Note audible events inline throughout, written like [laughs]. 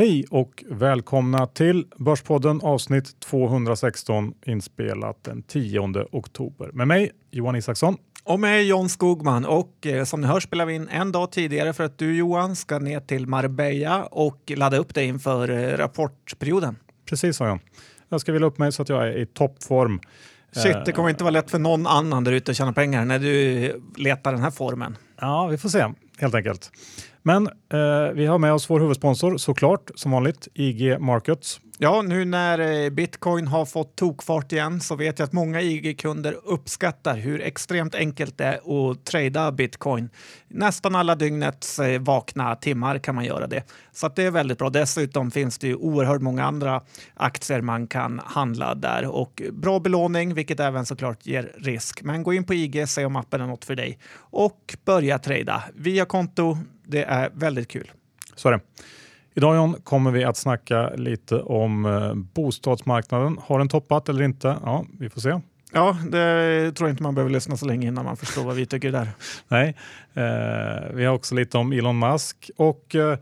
Hej och välkomna till Börspodden avsnitt 216 inspelat den 10 oktober med mig Johan Isaksson. Och med John Skogman. Och eh, som ni hör spelar vi in en dag tidigare för att du Johan ska ner till Marbella och ladda upp dig inför eh, rapportperioden. Precis så John. Jag ska vila upp mig så att jag är i toppform. Shit, det kommer inte vara lätt för någon annan där ute att tjäna pengar när du letar den här formen. Ja, vi får se helt enkelt. Men eh, vi har med oss vår huvudsponsor såklart, som vanligt, IG Markets. Ja, nu när eh, bitcoin har fått tokfart igen så vet jag att många IG-kunder uppskattar hur extremt enkelt det är att trada bitcoin. Nästan alla dygnets eh, vakna timmar kan man göra det. Så det är väldigt bra. Dessutom finns det ju oerhört många andra aktier man kan handla där och bra belåning, vilket även såklart ger risk. Men gå in på IG, se om appen är något för dig och börja trada via konto. Det är väldigt kul. Så är det. Idag John kommer vi att snacka lite om eh, bostadsmarknaden. Har den toppat eller inte? Ja, vi får se. Ja, det tror jag inte man behöver lyssna så länge innan man förstår vad vi tycker där. [laughs] Nej, eh, vi har också lite om Elon Musk och eh,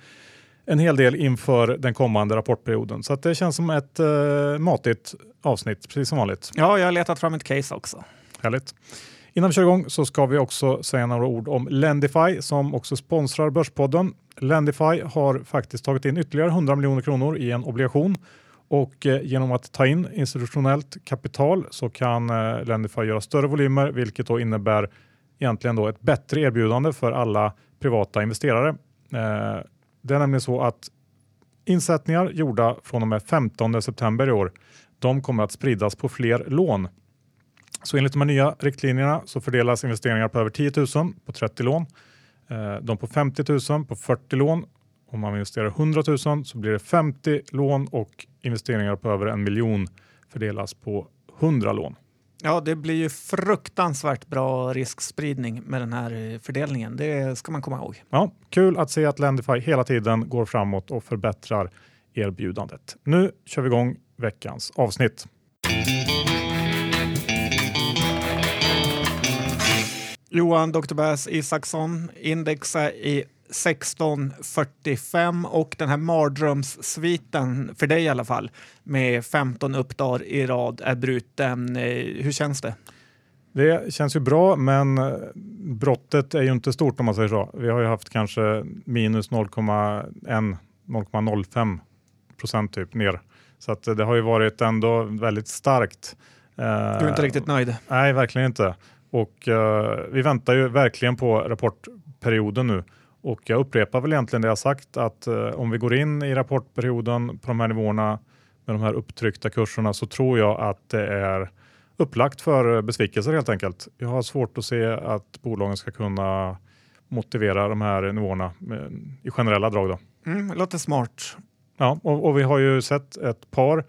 en hel del inför den kommande rapportperioden. Så det känns som ett eh, matigt avsnitt, precis som vanligt. Ja, jag har letat fram ett case också. Härligt. Innan vi kör igång så ska vi också säga några ord om Lendify som också sponsrar Börspodden. Lendify har faktiskt tagit in ytterligare 100 miljoner kronor i en obligation och eh, genom att ta in institutionellt kapital så kan eh, Lendify göra större volymer vilket då innebär egentligen då ett bättre erbjudande för alla privata investerare. Eh, det är nämligen så att insättningar gjorda från och med 15 september i år de kommer att spridas på fler lån. Så enligt de här nya riktlinjerna så fördelas investeringar på över 10 000 på 30 lån Eh, de på 50 000 på 40 lån. Om man investerar 100 000 så blir det 50 lån och investeringar på över en miljon fördelas på 100 lån. Ja, det blir ju fruktansvärt bra riskspridning med den här eh, fördelningen. Det ska man komma ihåg. Ja, kul att se att Lendify hela tiden går framåt och förbättrar erbjudandet. Nu kör vi igång veckans avsnitt. Johan Dr. Bass Isaksson, index är i 1645 och den här mardrömssviten, för dig i alla fall, med 15 uppdagar i rad är bruten. Eh, hur känns det? Det känns ju bra, men eh, brottet är ju inte stort om man säger så. Vi har ju haft kanske minus 0,1-0,05 procent typ ner. Så att det har ju varit ändå väldigt starkt. Du är inte riktigt nöjd? Nej, verkligen inte. Och uh, vi väntar ju verkligen på rapportperioden nu. Och jag upprepar väl egentligen det jag sagt att uh, om vi går in i rapportperioden på de här nivåerna med de här upptryckta kurserna så tror jag att det är upplagt för besvikelser helt enkelt. Jag har svårt att se att bolagen ska kunna motivera de här nivåerna i generella drag. Då. Mm, låter smart. Ja, och, och vi har ju sett ett par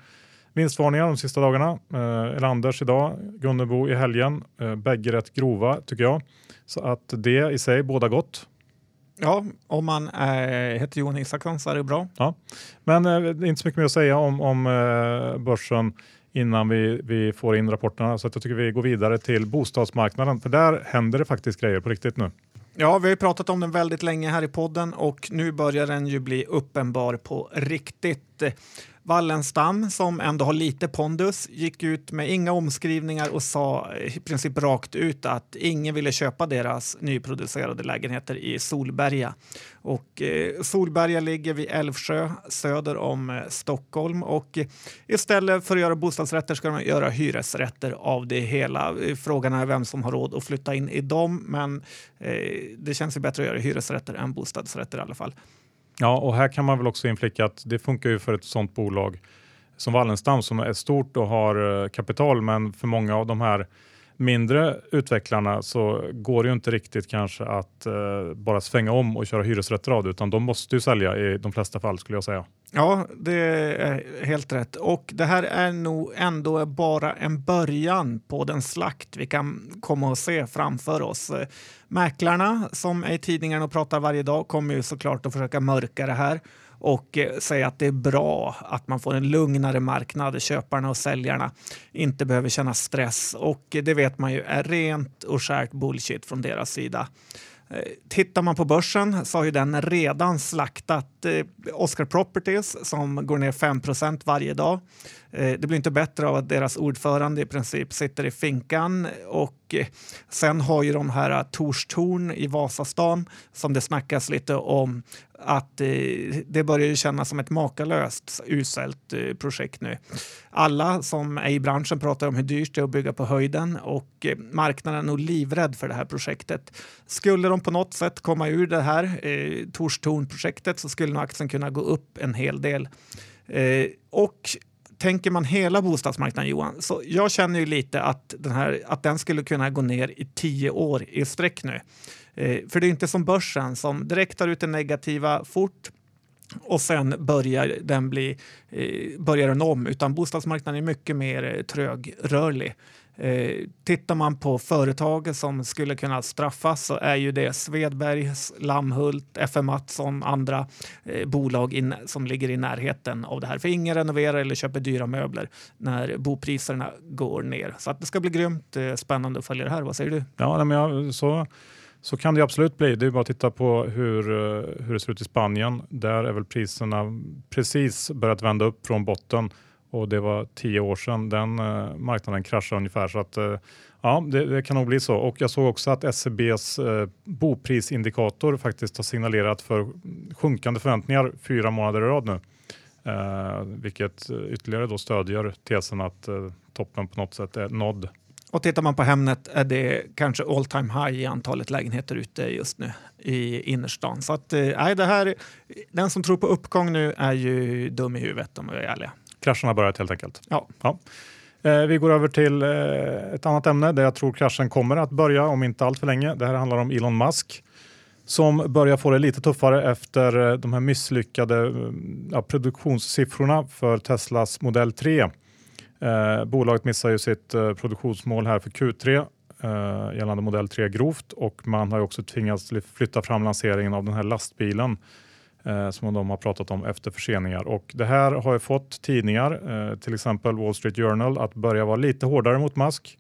Vinstvarningar de sista dagarna. Eh, Elanders idag, Gunnebo i helgen. Eh, bägge rätt grova tycker jag. Så att det i sig båda gott. Ja, om man eh, heter Johan Isaksson så är det bra. Ja. Men eh, det är inte så mycket mer att säga om, om eh, börsen innan vi, vi får in rapporterna. Så att jag tycker vi går vidare till bostadsmarknaden. För där händer det faktiskt grejer på riktigt nu. Ja, vi har pratat om den väldigt länge här i podden och nu börjar den ju bli uppenbar på riktigt. Wallenstam, som ändå har lite pondus, gick ut med inga omskrivningar och sa i princip rakt ut att ingen ville köpa deras nyproducerade lägenheter i Solberga. Och eh, Solberga ligger vid Älvsjö söder om eh, Stockholm och istället för att göra bostadsrätter ska de göra hyresrätter av det hela. Frågan är vem som har råd att flytta in i dem, men eh, det känns ju bättre att göra hyresrätter än bostadsrätter i alla fall. Ja, och här kan man väl också inflicka att det funkar ju för ett sådant bolag som Wallenstam som är stort och har eh, kapital, men för många av de här mindre utvecklarna så går det ju inte riktigt kanske att eh, bara svänga om och köra hyresrätter av det, utan de måste ju sälja i de flesta fall skulle jag säga. Ja, det är helt rätt. Och det här är nog ändå bara en början på den slakt vi kan komma att se framför oss. Mäklarna som är i tidningarna och pratar varje dag kommer ju såklart att försöka mörka det här och eh, säga att det är bra att man får en lugnare marknad. Köparna och säljarna inte behöver känna stress och eh, det vet man ju är rent och skärt bullshit från deras sida. Eh, tittar man på börsen så har ju den redan slaktat eh, Oscar Properties som går ner 5% varje dag. Eh, det blir inte bättre av att deras ordförande i princip sitter i finkan och sen har ju de här Torstorn i Vasastan som det snackas lite om att eh, det börjar ju kännas som ett makalöst uselt eh, projekt nu. Alla som är i branschen pratar om hur dyrt det är att bygga på höjden och eh, marknaden är nog livrädd för det här projektet. Skulle de på något sätt komma ur det här eh, Torstorn-projektet så skulle nog aktien kunna gå upp en hel del. Eh, och tänker man hela bostadsmarknaden Johan, så jag känner ju lite att den, här, att den skulle kunna gå ner i tio år i sträck nu. Eh, för det är inte som börsen som direkt tar ut det negativa fort och sen börjar den, bli, eh, börjar den om, utan bostadsmarknaden är mycket mer eh, trögrörlig. Eh, tittar man på företag som skulle kunna straffas så är ju det Svedberg, Lammhult, FM Mattsson, andra eh, bolag in, som ligger i närheten av det här. För ingen renoverar eller köper dyra möbler när bopriserna går ner. Så att det ska bli grymt eh, spännande att följa det här. Vad säger du? Ja, men jag, så så kan det absolut bli. Det är bara att titta på hur, eh, hur det ser ut i Spanien. Där är väl priserna precis börjat vända upp från botten och det var tio år sedan den eh, marknaden kraschade ungefär. Så att, eh, ja, det, det, kan nog bli så. Och jag såg också att SCBs eh, boprisindikator faktiskt har signalerat för sjunkande förväntningar fyra månader i rad nu. Eh, vilket ytterligare då stödjer tesen att eh, toppen på något sätt är nådd. Och tittar man på Hemnet är det kanske all time high i antalet lägenheter ute just nu i innerstan. Så att, eh, det här, den som tror på uppgång nu är ju dum i huvudet om vi är ärliga. Kraschen har börjat helt enkelt. Ja. ja. Eh, vi går över till eh, ett annat ämne där jag tror kraschen kommer att börja om inte allt för länge. Det här handlar om Elon Musk som börjar få det lite tuffare efter eh, de här misslyckade eh, ja, produktionssiffrorna för Teslas modell 3 Eh, bolaget missar ju sitt eh, produktionsmål här för Q3 eh, gällande modell 3 grovt och man har också tvingats flytta fram lanseringen av den här lastbilen eh, som de har pratat om efter förseningar. Och det här har ju fått tidningar, eh, till exempel Wall Street Journal, att börja vara lite hårdare mot Musk.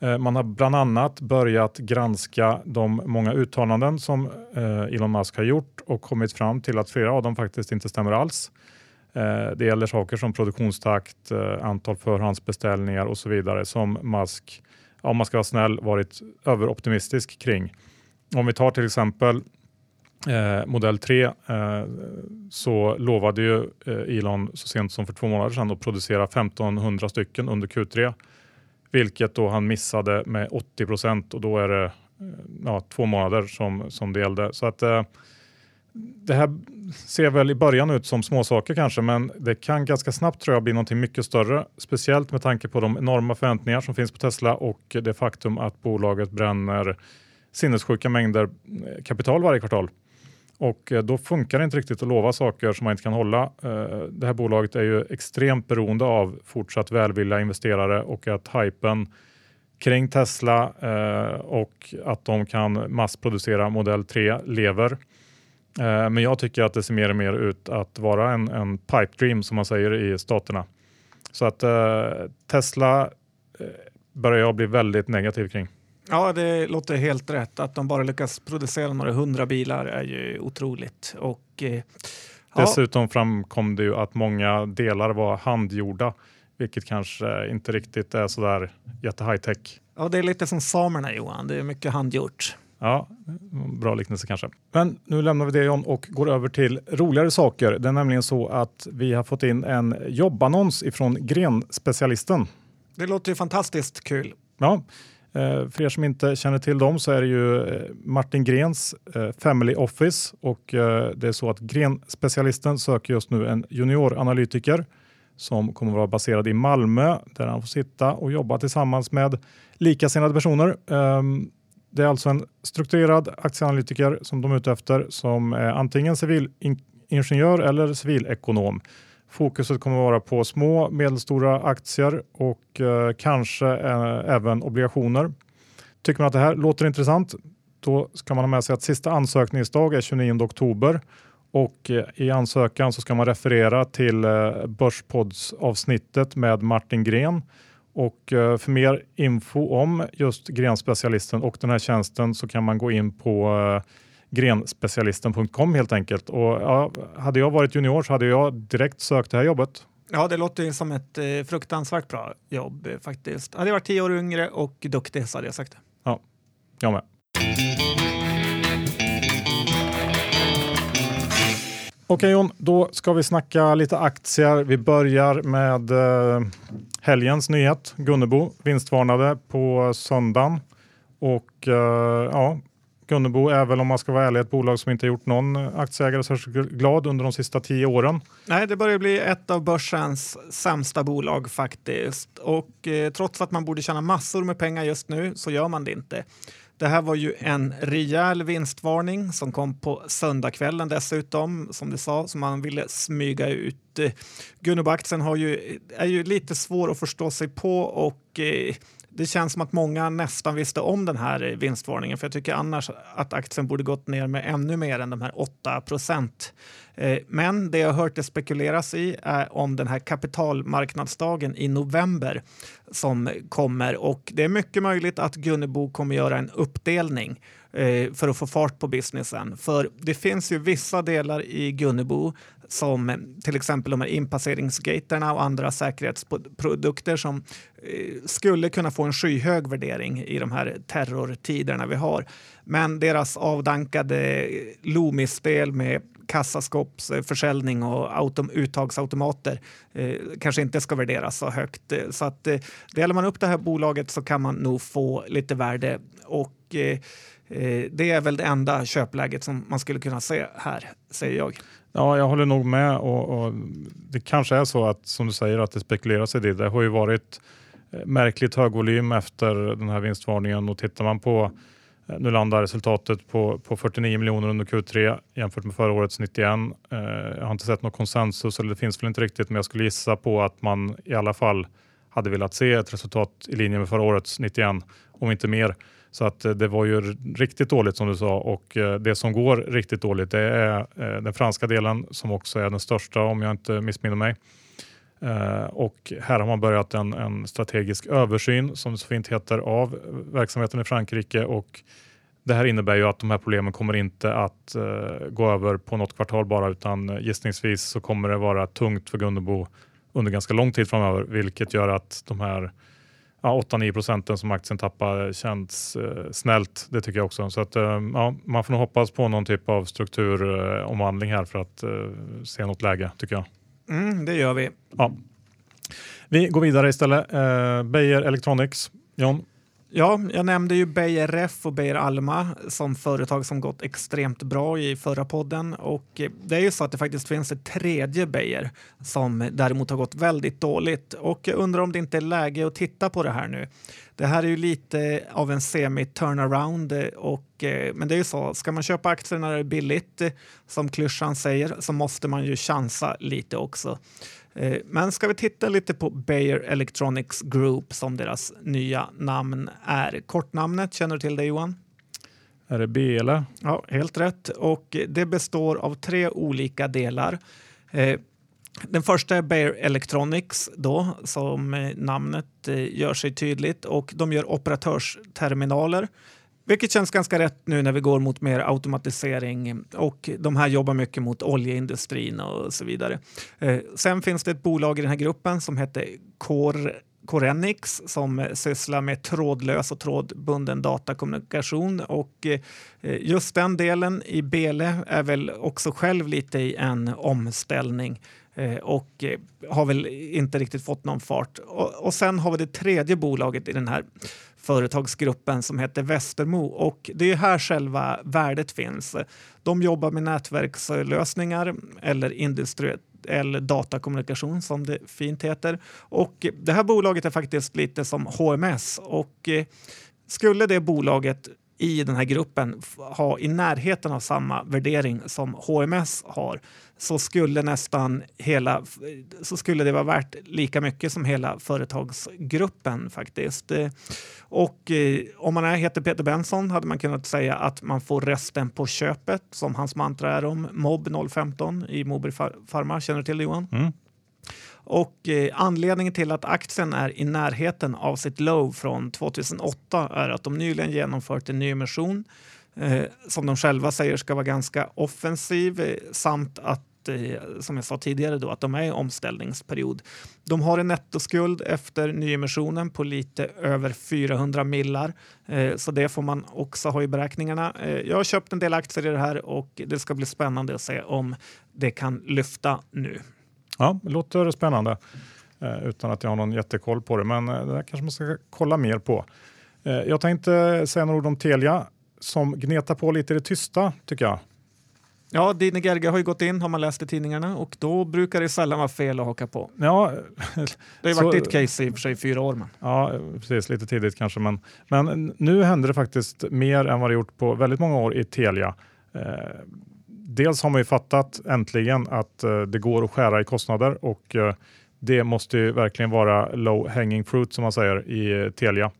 Eh, man har bland annat börjat granska de många uttalanden som eh, Elon Musk har gjort och kommit fram till att flera av dem faktiskt inte stämmer alls. Eh, det gäller saker som produktionstakt, eh, antal förhandsbeställningar och så vidare som Musk, om man ska vara snäll, varit överoptimistisk kring. Om vi tar till exempel eh, modell 3 eh, så lovade ju eh, Elon så sent som för två månader sedan att producera 1500 stycken under Q3, vilket då han missade med 80 procent och då är det ja, två månader som, som det gällde. Så att det här ser väl i början ut som småsaker kanske, men det kan ganska snabbt tror jag bli någonting mycket större. Speciellt med tanke på de enorma förväntningar som finns på Tesla och det faktum att bolaget bränner sinnessjuka mängder eh, kapital varje kvartal. Och eh, då funkar det inte riktigt att lova saker som man inte kan hålla. Eh, det här bolaget är ju extremt beroende av fortsatt välvilliga investerare och att hypen kring Tesla och att de kan massproducera modell 3 lever. Eh, men jag tycker att det ser mer och mer ut att vara en, en pipe dream som man säger i staterna. Så att eh, Tesla eh, börjar jag bli väldigt negativ kring. Ja, det låter helt rätt. Att de bara lyckas producera några hundra bilar är ju otroligt. Och, eh, Dessutom framkom det ju att många delar var handgjorda, vilket kanske inte riktigt är sådär jätte high tech. Ja, det är lite som samerna Johan. Det är mycket handgjort. Ja, bra liknelse kanske. Men nu lämnar vi det John och går över till roligare saker. Det är nämligen så att vi har fått in en jobbannons ifrån Grenspecialisten. Det låter ju fantastiskt kul. Ja, eh, för er som inte känner till dem så är det ju eh, Martin Grens eh, Family Office och det är så att Grenspecialisten söker just nu en junioranalytiker som kommer att vara baserad i Malmö där han får sitta och jobba tillsammans med likasinnade personer. Det är alltså en strukturerad aktieanalytiker som de är ute efter som är antingen civilingenjör eller civilekonom. Fokuset kommer att vara på små medelstora aktier och eh, kanske eh, även obligationer. Tycker man att det här låter intressant då ska man ha med sig att sista ansökningsdag är 29 oktober och eh, i ansökan så ska man referera till eh, börspods avsnittet med Martin Gren och eh, för mer info om just grenspecialisten och den här tjänsten så kan man gå in på eh, grenspecialisten.com helt enkelt. Och ja, hade jag varit junior så hade jag direkt sökt det här jobbet. Ja, det låter ju som ett eh, fruktansvärt bra jobb faktiskt. Hade jag varit tio år yngre och duktig så hade jag sagt det. Ja, jag med. Okej Jon, då ska vi snacka lite aktier. Vi börjar med eh, helgens nyhet. Gunnebo vinstvarnade på söndagen och eh, ja, Gunnebo är väl om man ska vara ärlig ett bolag som inte gjort någon aktieägare särskilt glad under de sista tio åren. Nej, det börjar bli ett av börsens sämsta bolag faktiskt. Och eh, trots att man borde tjäna massor med pengar just nu så gör man det inte. Det här var ju en rejäl vinstvarning som kom på söndagskvällen dessutom, som du sa, som man ville smyga ut. Gunnebo-aktien är ju lite svår att förstå sig på och eh, det känns som att många nästan visste om den här vinstvarningen för jag tycker annars att aktien borde gått ner med ännu mer än de här 8 procent. Eh, men det jag har hört det spekuleras i är om den här kapitalmarknadsdagen i november som kommer och det är mycket möjligt att Gunnebo kommer göra en uppdelning Eh, för att få fart på businessen. För det finns ju vissa delar i Gunnebo som eh, till exempel de här inpasseringsgaterna och andra säkerhetsprodukter som eh, skulle kunna få en skyhög värdering i de här terrortiderna vi har. Men deras avdankade eh, Loomis-spel med kassaskåpsförsäljning och autom uttagsautomater eh, kanske inte ska värderas så högt. Så att eh, delar man upp det här bolaget så kan man nog få lite värde och eh, eh det är väl det enda köpläget som man skulle kunna se här, säger jag. Ja, jag håller nog med och, och, det kanske är så att som du säger att det spekuleras i det. Det har ju varit eh, märkligt hög volym efter den här vinstvarningen och tittar man på eh, nu landar resultatet på, på 49 miljoner under Q3 jämfört med förra årets 91. Eh, jag har inte sett någon konsensus eller det finns väl inte riktigt men jag skulle gissa på att man i alla fall hade velat se ett resultat i linje med förra årets 91 om inte mer. Så att eh, det var ju riktigt dåligt som du sa och eh, det som går riktigt dåligt det är eh, den franska delen som också är den största om jag inte missminner mig. Och här har man börjat en, en strategisk översyn som det så fint heter av verksamheten i Frankrike och det här innebär ju att de här problemen kommer inte att gå över på något kvartal bara utan gissningsvis så kommer det vara tungt för Gunnebo under ganska lång tid framöver vilket gör att de här ja, 8-9 procenten som aktien tappar känns eh, snällt. Det tycker jag också. Så att, eh, ja, man får nog hoppas på någon typ av strukturomvandling här för att eh, se något läge tycker jag. Mm, det gör vi. Ja. Vi går vidare istället. Eh, Beijer Electronics. John? Ja, jag nämnde ju Beijer Ref och Beijer Alma som företag som gått extremt bra i förra podden. Och eh, det är ju så att det faktiskt finns ett tredje Beijer som däremot har gått väldigt dåligt. Och jag undrar om det inte är läge att titta på det här nu. Det här är ju lite av en semi-turnaround, eh, och, eh, men det är ju så, ska man köpa aktier när det är billigt, som klyschan säger, så måste man ju chansa lite också. Eh, men ska vi titta lite på Beijer Electronics Group som deras nya namn är. Kortnamnet, känner du till det Johan? Är det BL? Ja, helt rätt. Och det består av tre olika delar. Eh, den första är Beijer Electronics då, som eh, namnet gör sig tydligt och de gör operatörsterminaler vilket känns ganska rätt nu när vi går mot mer automatisering och de här jobbar mycket mot oljeindustrin och så vidare. Eh, sen finns det ett bolag i den här gruppen som heter Core Corenix som sysslar med trådlös och trådbunden datakommunikation och eh, just den delen i Bele är väl också själv lite i en omställning eh, och eh, har väl inte riktigt fått någon fart. Och, sen har vi det tredje bolaget i den här företagsgruppen som heter Västermo och det är här själva värdet finns. De jobbar med nätverkslösningar eller industriell datakommunikation som det fint heter. Och det här bolaget är faktiskt lite som HMS och eh, skulle det bolaget i den här gruppen ha i närheten av samma värdering som HMS har så skulle nästan hela så skulle det vara värt lika mycket som hela företagsgruppen faktiskt. Och eh, om man är, heter Peter Benson hade man kunnat säga att man får resten på köpet som hans mantra är om MOB 015 i Moberg Pharma. Känner du till det Johan? Mm. Och eh, anledningen till att aktien är i närheten av sitt low från 2008 är att de nyligen genomfört en nyemission eh, som de själva säger ska vara ganska offensiv eh, samt att eh, som jag sa tidigare, då, att de är i omställningsperiod. De har en nettoskuld efter nyemissionen på lite över 400 millar, eh, så det får man också ha i beräkningarna. Eh, jag har köpt en del aktier i det här och det ska bli spännande att se om det kan lyfta nu. Ja, det låter spännande eh, utan att jag har någon jättekoll på det, men det kanske man ska kolla mer på. Jag tänkte säga några ord om Telia som gnetar på lite i det tysta tycker jag. Ja, Dine Gerge har ju gått in har man läst i tidningarna och då brukar det sällan vara fel att haka på. Ja, [laughs] det har ju varit ditt case i och för sig i fyra år. Men. Ja, precis. Lite tidigt kanske. Men, men nu händer det faktiskt mer än vad det gjort på väldigt många år i Telia. Eh, dels har man ju fattat äntligen att eh, det går att skära i kostnader och eh, det måste ju verkligen vara low hanging fruit som man säger i eh, Telia.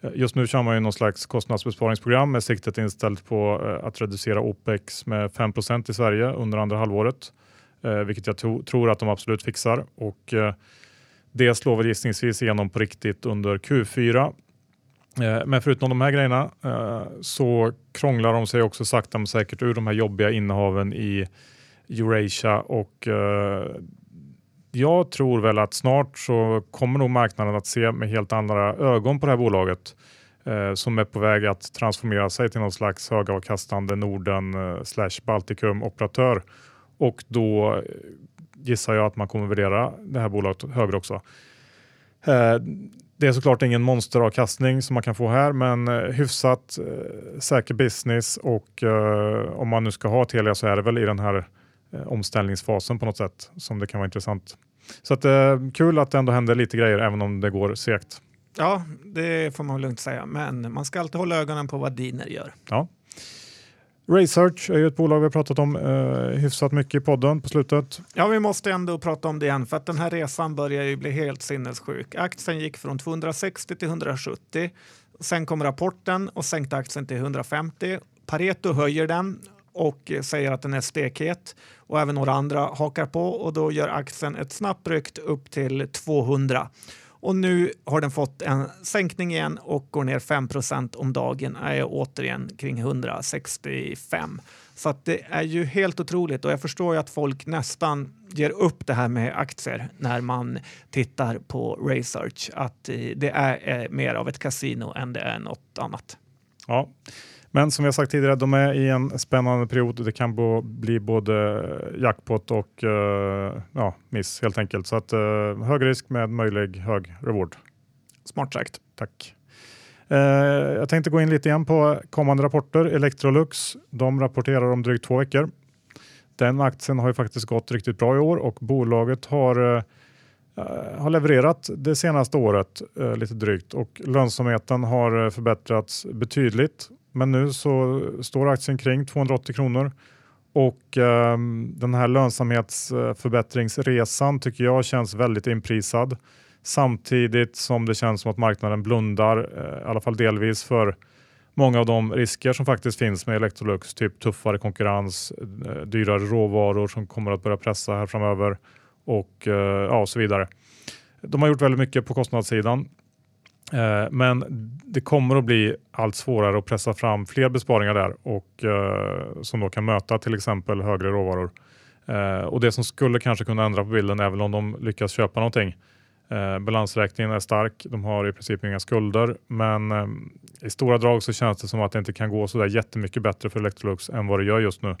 Eh, just nu kör man ju någon slags kostnadsbesparingsprogram med siktet inställt på eh, att reducera OPEX med 5% i Sverige under andra halvåret, eh, vilket jag to- tror att de absolut fixar. Och det slår väl gissningsvis igenom på riktigt under Q4. Eh, men förutom de här grejerna eh, så krånglar de sig också sakta men säkert ur de här jobbiga innehaven i Eurasia och eh, jag tror väl att snart så kommer nog marknaden att se med helt andra ögon på det här bolaget som är på väg att transformera sig till någon slags högavkastande Norden slash Baltikum operatör och då gissar jag att man kommer värdera det här bolaget högre också. Eh, det är såklart ingen monsteravkastning som man kan få här, men eh, hyfsat eh, säker business och om man nu ska ha Telia så är det väl i den här Eh, omställningsfasen på något sätt som det kan vara intressant. Så att, eh, kul att det ändå händer lite grejer även om det går segt. Ja, det får man lugnt säga, men man ska alltid hålla ögonen på vad Diner gör. Ja. Research är ju ett bolag vi har pratat om eh, hyfsat mycket i podden på slutet. Ja, vi måste ändå prata om det igen för att den här resan börjar ju bli helt sinnessjuk. Aktien gick från 260 till 170. Sen kom rapporten och sänkte aktien till 150. Pareto höjer den och säger att den är stekhet och även några andra hakar på och då gör aktien ett snabbt rykt upp till 200. Och nu har den fått en sänkning igen och går ner 5% om dagen, är återigen kring 165. Så att det är ju helt otroligt och jag förstår ju att folk nästan ger upp det här med aktier när man tittar på research, att eh, det är eh, mer av ett kasino än det är något annat. Ja, men som jag sagt tidigare, de är i en spännande period. Det kan bli både jackpot och uh, ja, miss helt enkelt. Så att, uh, hög risk med möjlig hög reward. Smart sagt. Tack. Uh, jag tänkte gå in lite igen på kommande rapporter. Electrolux, de rapporterar om drygt två veckor. Den aktien har ju faktiskt gått riktigt bra i år och bolaget har har levererat det senaste året lite drygt och lönsamheten har förbättrats betydligt men nu så står aktien kring 280 kronor och eh, den här lönsamhetsförbättringsresan tycker jag känns väldigt inprisad. Samtidigt som det känns som att marknaden blundar, eh, i alla fall delvis, för många av de risker som faktiskt finns med Electrolux, typ tuffare konkurrens, eh, dyrare råvaror som kommer att börja pressa här framöver och eh, ja, så vidare. De har gjort väldigt mycket på kostnadssidan Eh, men det kommer att bli allt svårare att pressa fram fler besparingar där och eh, som då kan möta till exempel högre råvaror. Eh, och det som skulle kanske kunna ändra på bilden även om de lyckas köpa någonting. Balansräkningen är stark, de har i princip inga skulder, men i stora drag så känns det som att det inte kan gå så där jättemycket bättre för Electrolux än vad det gör just nu.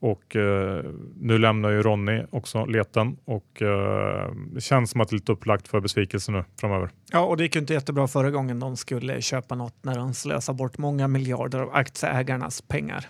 Och eh, nu lämnar ju Ronny också leten och eh, det känns som att det är lite upplagt för besvikelse nu framöver. Ja, och det gick ju inte jättebra förra gången de skulle köpa något när de slösade bort många miljarder av aktieägarnas pengar.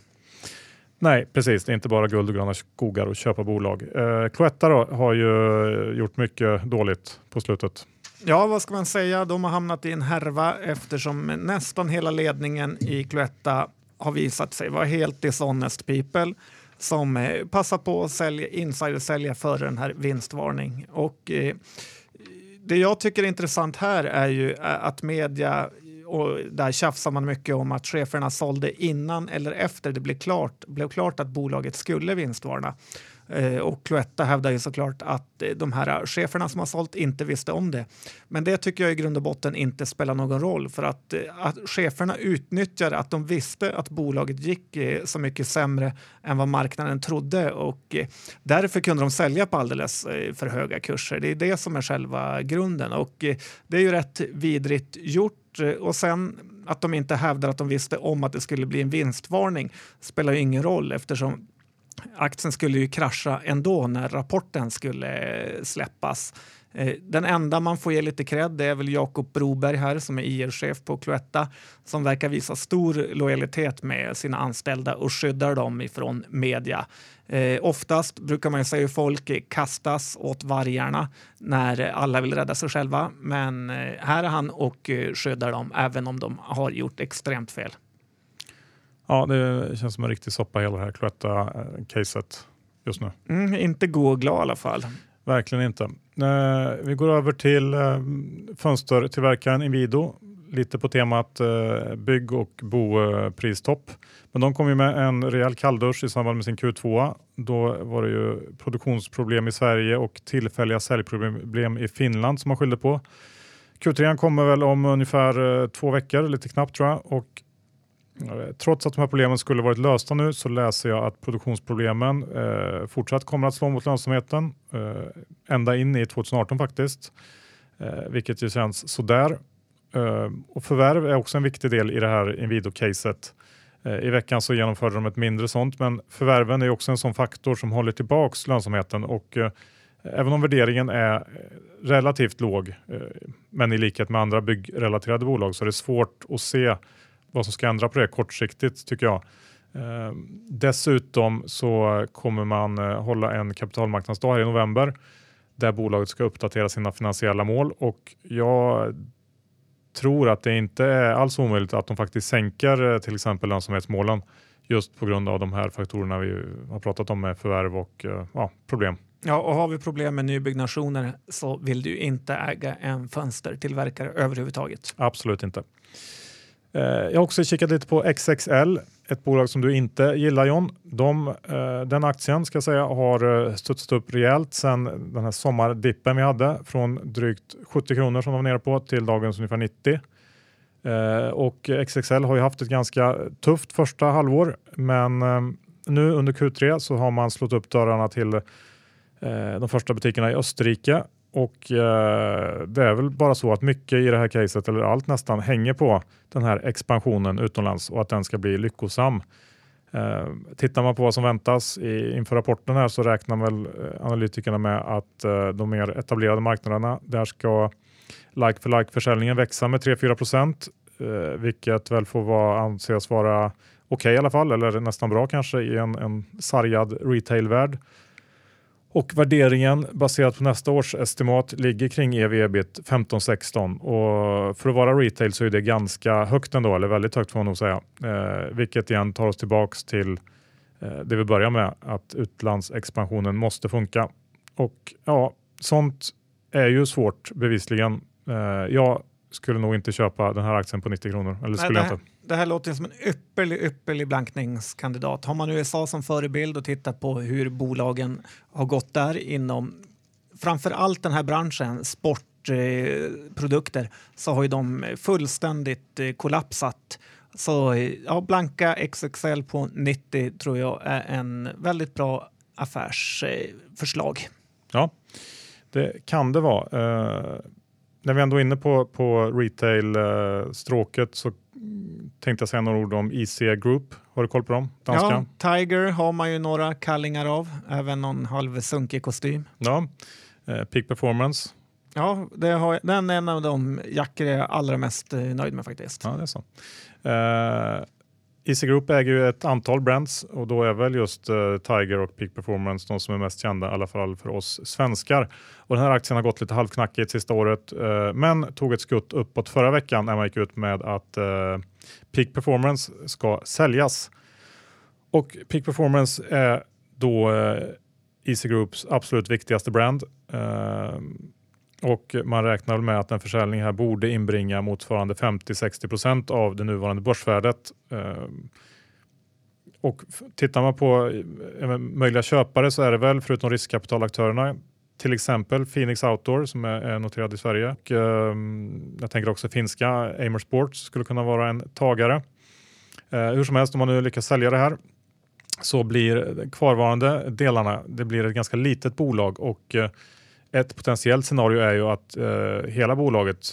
Nej, precis. Det är inte bara guld och gröna skogar och köpa bolag. Eh, Cloetta då, har ju gjort mycket dåligt på slutet. Ja, vad ska man säga? De har hamnat i en härva eftersom nästan hela ledningen i Cloetta har visat sig vara helt dishonest people som eh, passar på att sälja, insidersälja före den här vinstvarning. Och, eh, det jag tycker är intressant här är ju eh, att media och där tjafsar man mycket om att cheferna sålde innan eller efter det blev klart, blev klart att bolaget skulle vinstvarna. Eh, och Cloetta hävdar ju såklart att eh, de här cheferna som har sålt inte visste om det. Men det tycker jag i grund och botten inte spelar någon roll för att, eh, att cheferna utnyttjar att de visste att bolaget gick så mycket sämre än vad marknaden trodde och därför kunde de sälja på alldeles för höga kurser. Det är det som är själva grunden och det är ju rätt vidrigt gjort Eh, och sen att de inte hävdar att de visste om att det skulle bli en vinstvarning spelar ju ingen roll eftersom aktien skulle ju krascha ändå när rapporten skulle eh, släppas. Eh, den enda man får ge lite cred är väl Jakob Broberg här som är IR-chef på Cloetta som verkar visa stor lojalitet med sina anställda och skyddar dem ifrån media. Eh, oftast brukar man ju säga att folk kastas åt vargarna när alla vill rädda sig själva. Men eh, här är han och eh, skyddar dem även om de har gjort extremt fel. Ja, det känns som en riktig soppa hela det här Cloetta-caset just nu. Mm, inte god och glad i alla fall. Verkligen inte. Eh, vi går över till eh, fönstertillverkaren Inwido. Lite på temat eh, bygg och bopristopp. Men de kom ju med en rejäl kalldusch i samband med sin Q2. Då var det ju produktionsproblem i Sverige och tillfälliga säljproblem i Finland som man skyllde på. Q3 kommer väl om ungefär eh, två veckor, lite knappt tror jag. Och Eh, trots att de här problemen skulle varit lösta nu så läser jag att produktionsproblemen eh, fortsatt kommer att slå mot lönsamheten eh, ända in i 2018 faktiskt, eh, vilket ju känns sådär. Eh, och förvärv är också en viktig del i det här Inwido-caset. Eh, I veckan så genomförde de ett mindre sånt, men förvärven är också en sån faktor som håller tillbaks lönsamheten och eh, Även om värderingen är eh, relativt låg, eh, men i likhet med andra byggrelaterade bolag så är det svårt att se vad som ska ändra på det kortsiktigt tycker jag. Eh, dessutom så kommer man eh, hålla en kapitalmarknadsdag här i november där bolaget ska uppdatera sina finansiella mål och jag tror att det inte är alls omöjligt att de faktiskt sänker eh, till exempel lönsamhetsmålen just på grund av de här faktorerna vi har pratat om med förvärv och eh, ja, problem. Ja, och har vi problem med nybyggnationer så vill du inte äga en fönstertillverkare överhuvudtaget. Absolut inte. Eh, jag har också kikat lite på XXL, ett bolag som du inte gillar John. De, eh, den aktien ska jag säga har eh, studsat upp rejält sedan den här sommardippen vi hade från drygt 70 kronor som de var nere på till dagens ungefär 90. Och XXL har ju haft ett ganska tufft första halvår men nu under Q3 så har man slått upp dörrarna till de första butikerna i Österrike och eh, det är väl bara så att mycket i det här caset, eller allt nästan, hänger på den här expansionen utomlands och att den ska bli lyckosam. Eh, tittar man på vad som väntas i, inför rapporten här så räknar väl eh, analytikerna med att eh, de mer etablerade marknaderna, där ska like for like försäljningen växa med 3-4 procent, eh, vilket väl får vara, anses vara okej okay i alla fall, eller nästan bra kanske i en, en sargad retailvärld. Och värderingen baserat på nästa års estimat ligger kring ev-ebit 15-16 och för att vara retail så är det ganska högt ändå, eller väldigt högt får man nog säga. Eh, vilket igen tar oss tillbaks till eh, det vi börjar med, att utlandsexpansionen måste funka. Och ja, sånt är ju svårt bevisligen. Eh, jag skulle nog inte köpa den här aktien på 90 kronor. Eller skulle Nej, det, inte det här låter som en ypperlig, ypperlig blankningskandidat. Har man USA som förebild och tittar på hur bolagen har gått där inom framför allt den här branschen, sportprodukter, så har ju de fullständigt eh, kollapsat. Så eh, ja, blanka XXL på 90 tror jag är en väldigt bra affärsförslag. Ja, det kan det vara. Uh när vi ändå är inne på, på retail-stråket eh, så tänkte jag säga några ord om IC Group. Har du koll på dem? Danska? Ja, Tiger har man ju några kallingar av, även någon halvsunkig kostym. Ja, eh, Peak Performance. Ja, det har, den är en av de jackor jag är allra mest eh, nöjd med faktiskt. Ja, det är så. Eh, Easy Group äger ju ett antal brands och då är väl just uh, Tiger och Peak Performance de som är mest kända, i alla fall för oss svenskar. Och den här aktien har gått lite halvknackigt sista året, uh, men tog ett skutt uppåt förra veckan när man gick ut med att uh, Peak Performance ska säljas. Och Peak Performance är då Easy Groups absolut viktigaste brand. Och man räknar med att en försäljning här borde inbringa motsvarande 50-60% av det nuvarande börsvärdet. Eh, och tittar man på eh, möjliga köpare så är det väl förutom riskkapitalaktörerna till exempel Phoenix Outdoor som är, är noterad i Sverige. Och, eh, jag tänker också finska Amer Sports skulle kunna vara en tagare. Eh, hur som helst, om man nu lyckas sälja det här så blir kvarvarande delarna, det blir ett ganska litet bolag och eh, ett potentiellt scenario är ju att eh, hela bolaget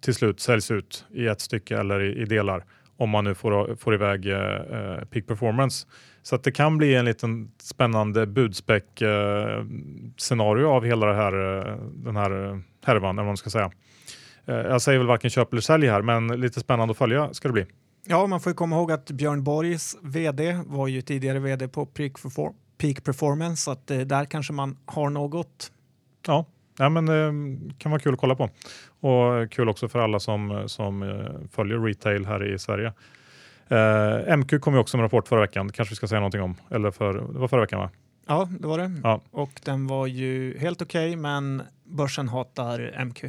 till slut säljs ut i ett stycke eller i, i delar om man nu får, får iväg eh, eh peak performance. Så att det kan bli en liten spännande budspäck eh, scenario av hela det här, eh, den här eh, härvan, eller vad man ska säga. Eh, jag säger väl varken köp eller sälj här, men lite spännande att följa ska det bli. Ja, man får ju komma ihåg att Björn Borgs vd var ju tidigare vd på Peak, Performance, så att eh, där kanske man har något. Ja, ja men det eh, kan vara kul att kolla på och kul också för alla som, som eh, följer retail här i Sverige. Eh, MQ kom ju också med rapport förra veckan, kanske vi ska säga någonting om, eller för, det var förra veckan va? Ja, det var det. Ja. Och den var ju helt okej, okay, men börsen hatar MQ.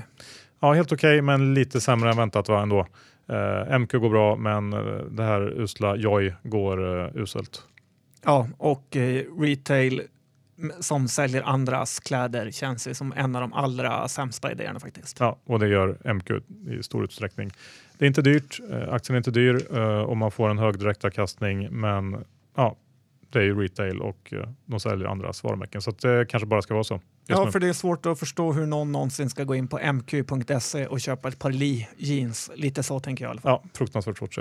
Ja, helt okej, okay, men lite sämre än väntat var ändå. Eh, MQ går bra, men eh, det här usla Joy går eh, uselt. Ja, och eh, retail som säljer andras kläder känns ju som en av de allra sämsta idéerna faktiskt. Ja, och det gör MQ i stor utsträckning. Det är inte dyrt, eh, aktien är inte dyr eh, och man får en hög direktavkastning, men ja, det är ju retail och eh, de säljer andras varumärken. Så det kanske bara ska vara så. Ja, nu. för det är svårt att förstå hur någon någonsin ska gå in på mq.se och köpa ett par Lee jeans. Lite så tänker jag i alla fall. Ja, fruktansvärt svårt.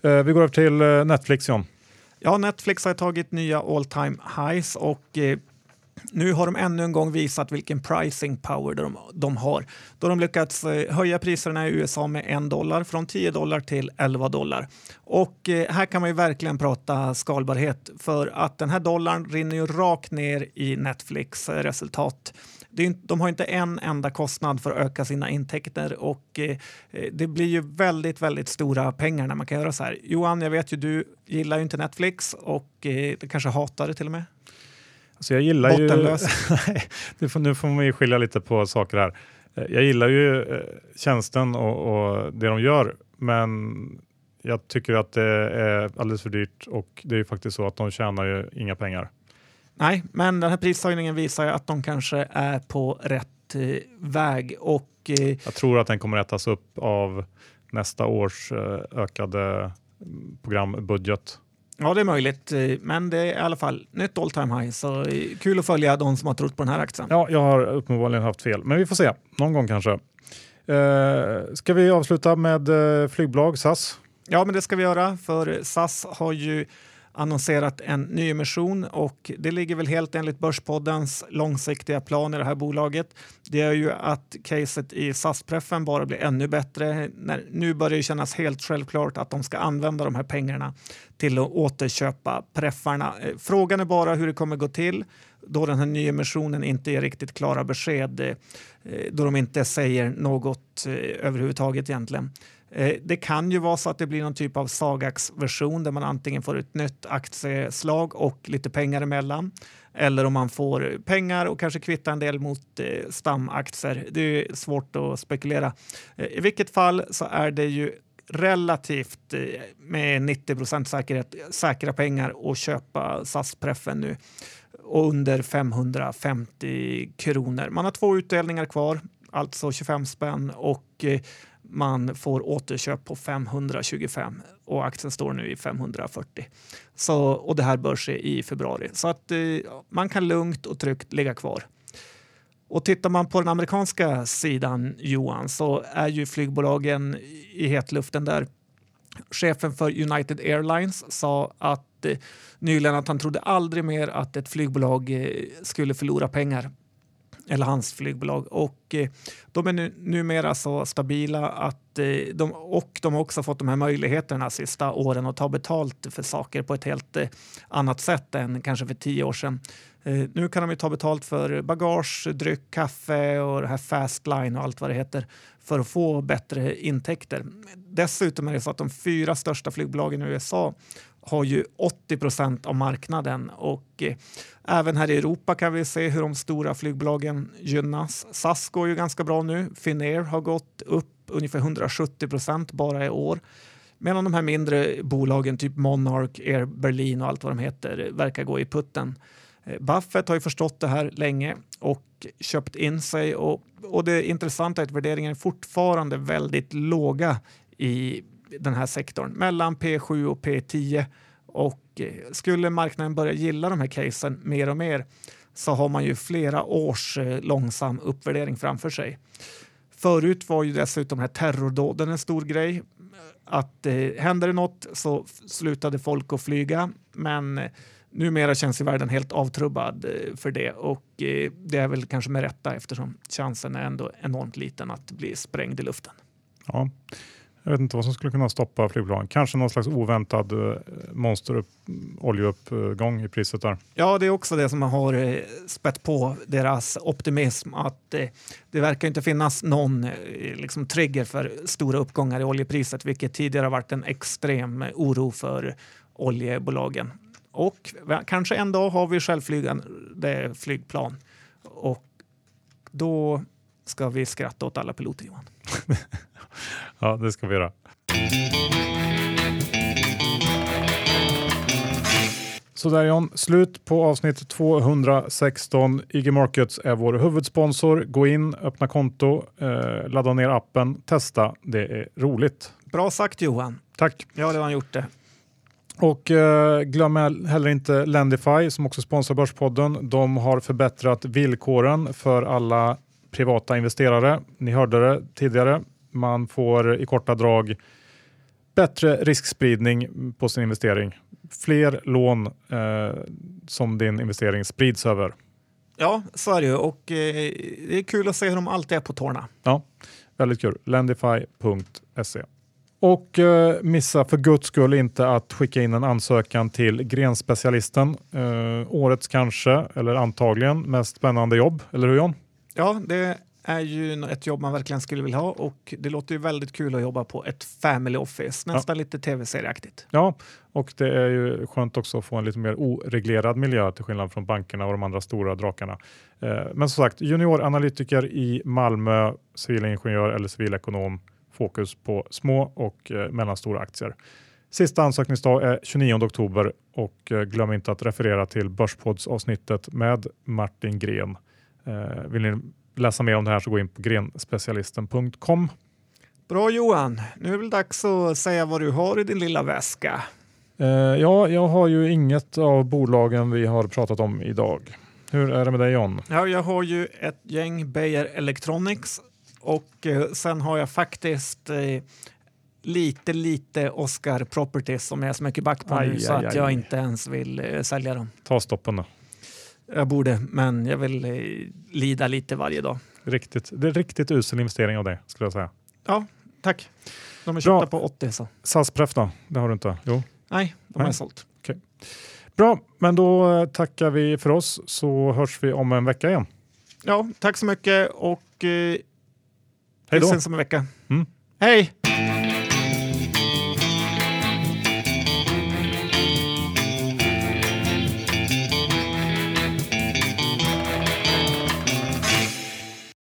Vi går över till Netflix, John. Ja, Netflix har tagit nya all time highs och eh, nu har de ännu en gång visat vilken pricing power de, de har. Då de lyckats eh, höja priserna i USA med en dollar från 10 dollar till 11 dollar. Och eh, här kan man ju verkligen prata skalbarhet för att den här dollarn rinner ju rakt ner i Netflix eh, resultat resultat. De har inte en enda kostnad för att öka sina intäkter och det blir ju väldigt, väldigt stora pengar när man kan göra så här. Johan, jag vet ju du gillar ju inte Netflix och du kanske hatar det till och med. Så jag gillar Bottenlös. [laughs] ju, får, nu får man ju skilja lite på saker här. Eh, jag gillar ju eh, tjänsten och, och det de gör, men jag tycker att det är alldeles för dyrt och det är ju faktiskt så att de tjänar ju inga pengar. Nej, men den här prishöjningen visar ju att de kanske är på rätt eh, väg och jag tror att den kommer ätas upp av nästa års ökade mm, programbudget. Ja, det är möjligt, eh, men det är i alla fall nytt all time high. Så kul att följa de som har trott på den här aktien. Ja, jag har uppenbarligen haft fel, men vi får se. Någon gång kanske. Eh, ska vi avsluta med eh, flygbolag SAS? Ja, men det ska vi göra, för SAS har ju annonserat en nyemission och det ligger väl helt enligt Börspoddens långsiktiga plan i det här bolaget. Det är ju att caset i SAS-preffen bara blir ännu bättre. Nu börjar det kännas helt självklart att de ska använda de här pengarna till att återköpa preffarna. Eh, frågan är bara hur det kommer gå till då den här nyemissionen inte ger riktigt klara besked, eh, då de inte säger något eh, överhuvudtaget egentligen. Eh, det kan ju vara så att det blir någon typ av Sagax-version där man antingen får ett nytt aktieslag och lite pengar emellan eller om man får pengar och kanske kvittar en del mot eh, stamaktier. Det är svårt att spekulera. Eh, I vilket fall så är det ju relativt med 90 procent säkerhet säkra pengar att köpa SAS-preffen nu och under 550 kronor. Man har två utdelningar kvar, alltså 25 spänn och man får återköp på 525 och aktien står nu i 540. Så, och det här bör ske i februari. Så att eh, man kan lugnt och tryggt ligga kvar. Och tittar man på den amerikanska sidan, Johan, så är ju flygbolagen i hetluften där. Chefen för United Airlines sa att eh, nyligen att han trodde aldrig mer att ett flygbolag eh, skulle förlora pengar eller hans flygbolag. Och eh, de är nu, numera så stabila att eh, de, och de har också fått de här möjligheterna de sista åren att ta betalt för saker på ett helt eh, annat sätt än kanske för tio år sedan. Eh, nu kan de ju ta betalt för bagage, dryck, kaffe och det här Fastline och allt vad det heter för att få bättre intäkter. Dessutom är det så att de fyra största flygbolagen i USA har ju 80 procent av marknaden och eh, även här i Europa kan vi se hur de stora flygbolagen gynnas. SAS går ju ganska bra nu. Finnair har gått upp ungefär 170 procent bara i år. Medan de här mindre bolagen, typ Monarch, Air Berlin och allt vad de heter, verkar gå i putten. Eh, Buffett har ju förstått det här länge och köpt in sig och, och det intressanta är att värderingarna är fortfarande väldigt låga i den här sektorn, mellan P7 och P10 och eh, skulle marknaden börja gilla de här casen mer och mer så har man ju flera års eh, långsam uppvärdering framför sig. Förut var ju dessutom här terrordåden en stor grej. Att eh, händer det något så slutade folk att flyga, men eh, numera känns ju världen helt avtrubbad eh, för det och eh, det är väl kanske med rätta eftersom chansen är ändå enormt liten att bli sprängd i luften. Ja. Jag vet inte vad som skulle kunna stoppa flygplan. Kanske någon slags oväntad eh, monster oljeuppgång i priset där. Ja, det är också det som har eh, spett på deras optimism. Att eh, det verkar inte finnas någon liksom, trigger för stora uppgångar i oljepriset, vilket tidigare har varit en extrem oro för oljebolagen. Och kanske en dag har vi självflygande flygplan och då ska vi skratta åt alla piloter, Johan. [laughs] [laughs] ja, det ska vi göra. Sådär John, slut på avsnitt 216. IG Markets är vår huvudsponsor. Gå in, öppna konto, eh, ladda ner appen, testa. Det är roligt. Bra sagt Johan. Tack. Ja, det har han gjort det. Och eh, glöm heller inte Lendify som också sponsrar Börspodden. De har förbättrat villkoren för alla privata investerare. Ni hörde det tidigare. Man får i korta drag bättre riskspridning på sin investering. Fler lån eh, som din investering sprids över. Ja, så är det ju och eh, det är kul att se hur de alltid är på tårna. Ja, väldigt kul. Lendify.se. Och eh, missa för guds skull inte att skicka in en ansökan till grenspecialisten. Eh, årets kanske, eller antagligen, mest spännande jobb. Eller hur John? Ja, det är ju ett jobb man verkligen skulle vilja ha och det låter ju väldigt kul att jobba på ett family office, nästan ja. lite tv-serieaktigt. Ja, och det är ju skönt också att få en lite mer oreglerad miljö till skillnad från bankerna och de andra stora drakarna. Eh, men som sagt, junioranalytiker i Malmö, civilingenjör eller civilekonom, fokus på små och eh, mellanstora aktier. Sista ansökningsdag är 29 oktober och eh, glöm inte att referera till Börspods avsnittet med Martin Gren. Vill ni läsa mer om det här så gå in på grenspecialisten.com. Bra Johan, nu är det väl dags att säga vad du har i din lilla väska. Uh, ja, jag har ju inget av bolagen vi har pratat om idag. Hur är det med dig John? Ja, jag har ju ett gäng Beijer Electronics och uh, sen har jag faktiskt uh, lite, lite Oscar Properties som jag är så mycket back på aj, nu aj, så aj, att jag inte ens vill sälja dem. Ta stoppen då. Jag borde, men jag vill eh, lida lite varje dag. Riktigt, det är riktigt usel investering av det skulle jag säga. Ja, tack. De är köpta på 80 så. SAS-pref då? Det har du inte? Jo. Nej, de har jag sålt. Okay. Bra, men då eh, tackar vi för oss så hörs vi om en vecka igen. Ja, tack så mycket och eh, Hej då. ses om en vecka. Mm. Hej!